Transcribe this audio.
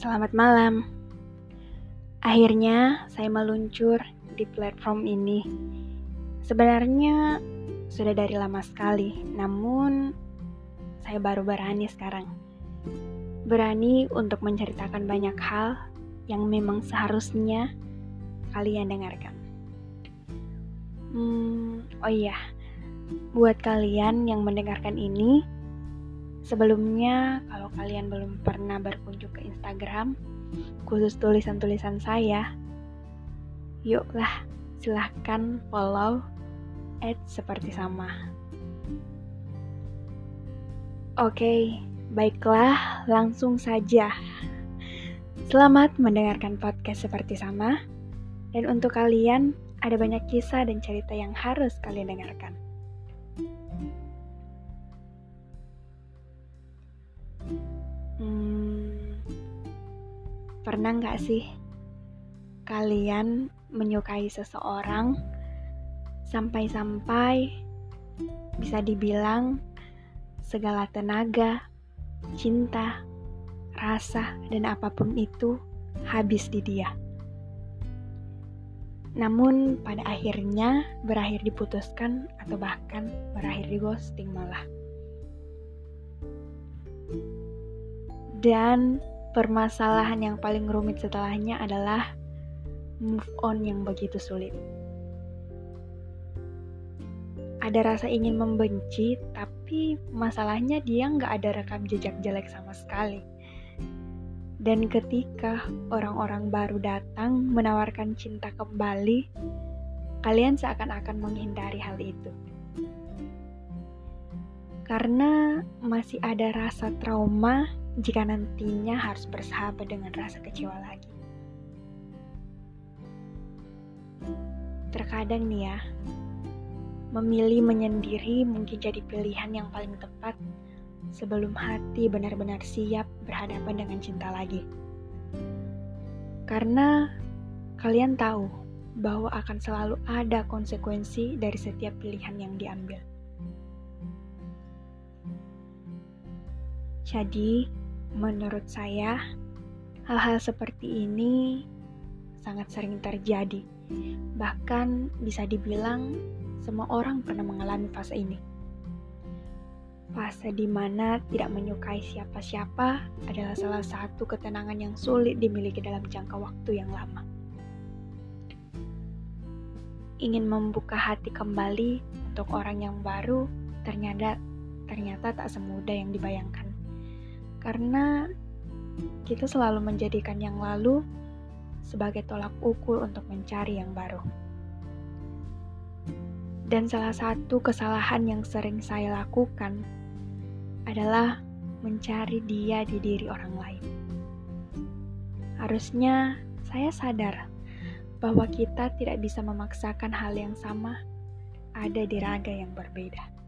Selamat malam. Akhirnya saya meluncur di platform ini. Sebenarnya sudah dari lama sekali, namun saya baru berani sekarang. Berani untuk menceritakan banyak hal yang memang seharusnya kalian dengarkan. Hmm, oh iya, buat kalian yang mendengarkan ini, Sebelumnya, kalau kalian belum pernah berkunjung ke Instagram, khusus tulisan-tulisan saya, yuklah silahkan follow at seperti sama. Oke, baiklah langsung saja. Selamat mendengarkan podcast seperti sama. Dan untuk kalian, ada banyak kisah dan cerita yang harus kalian dengarkan. Pernah nggak sih kalian menyukai seseorang sampai-sampai bisa dibilang segala tenaga, cinta, rasa, dan apa pun itu habis di dia. Namun pada akhirnya berakhir diputuskan atau bahkan berakhir di ghosting malah. Dan permasalahan yang paling rumit setelahnya adalah move on yang begitu sulit. Ada rasa ingin membenci, tapi masalahnya dia nggak ada rekam jejak jelek sama sekali. Dan ketika orang-orang baru datang menawarkan cinta kembali, kalian seakan-akan menghindari hal itu. Karena masih ada rasa trauma jika nantinya harus bersahabat dengan rasa kecewa lagi. Terkadang nih ya, memilih menyendiri mungkin jadi pilihan yang paling tepat sebelum hati benar-benar siap berhadapan dengan cinta lagi. Karena kalian tahu bahwa akan selalu ada konsekuensi dari setiap pilihan yang diambil. Jadi, Menurut saya, hal-hal seperti ini sangat sering terjadi. Bahkan bisa dibilang semua orang pernah mengalami fase ini. Fase di mana tidak menyukai siapa-siapa adalah salah satu ketenangan yang sulit dimiliki dalam jangka waktu yang lama. Ingin membuka hati kembali untuk orang yang baru ternyata ternyata tak semudah yang dibayangkan karena kita selalu menjadikan yang lalu sebagai tolak ukur untuk mencari yang baru. Dan salah satu kesalahan yang sering saya lakukan adalah mencari dia di diri orang lain. Harusnya saya sadar bahwa kita tidak bisa memaksakan hal yang sama ada di raga yang berbeda.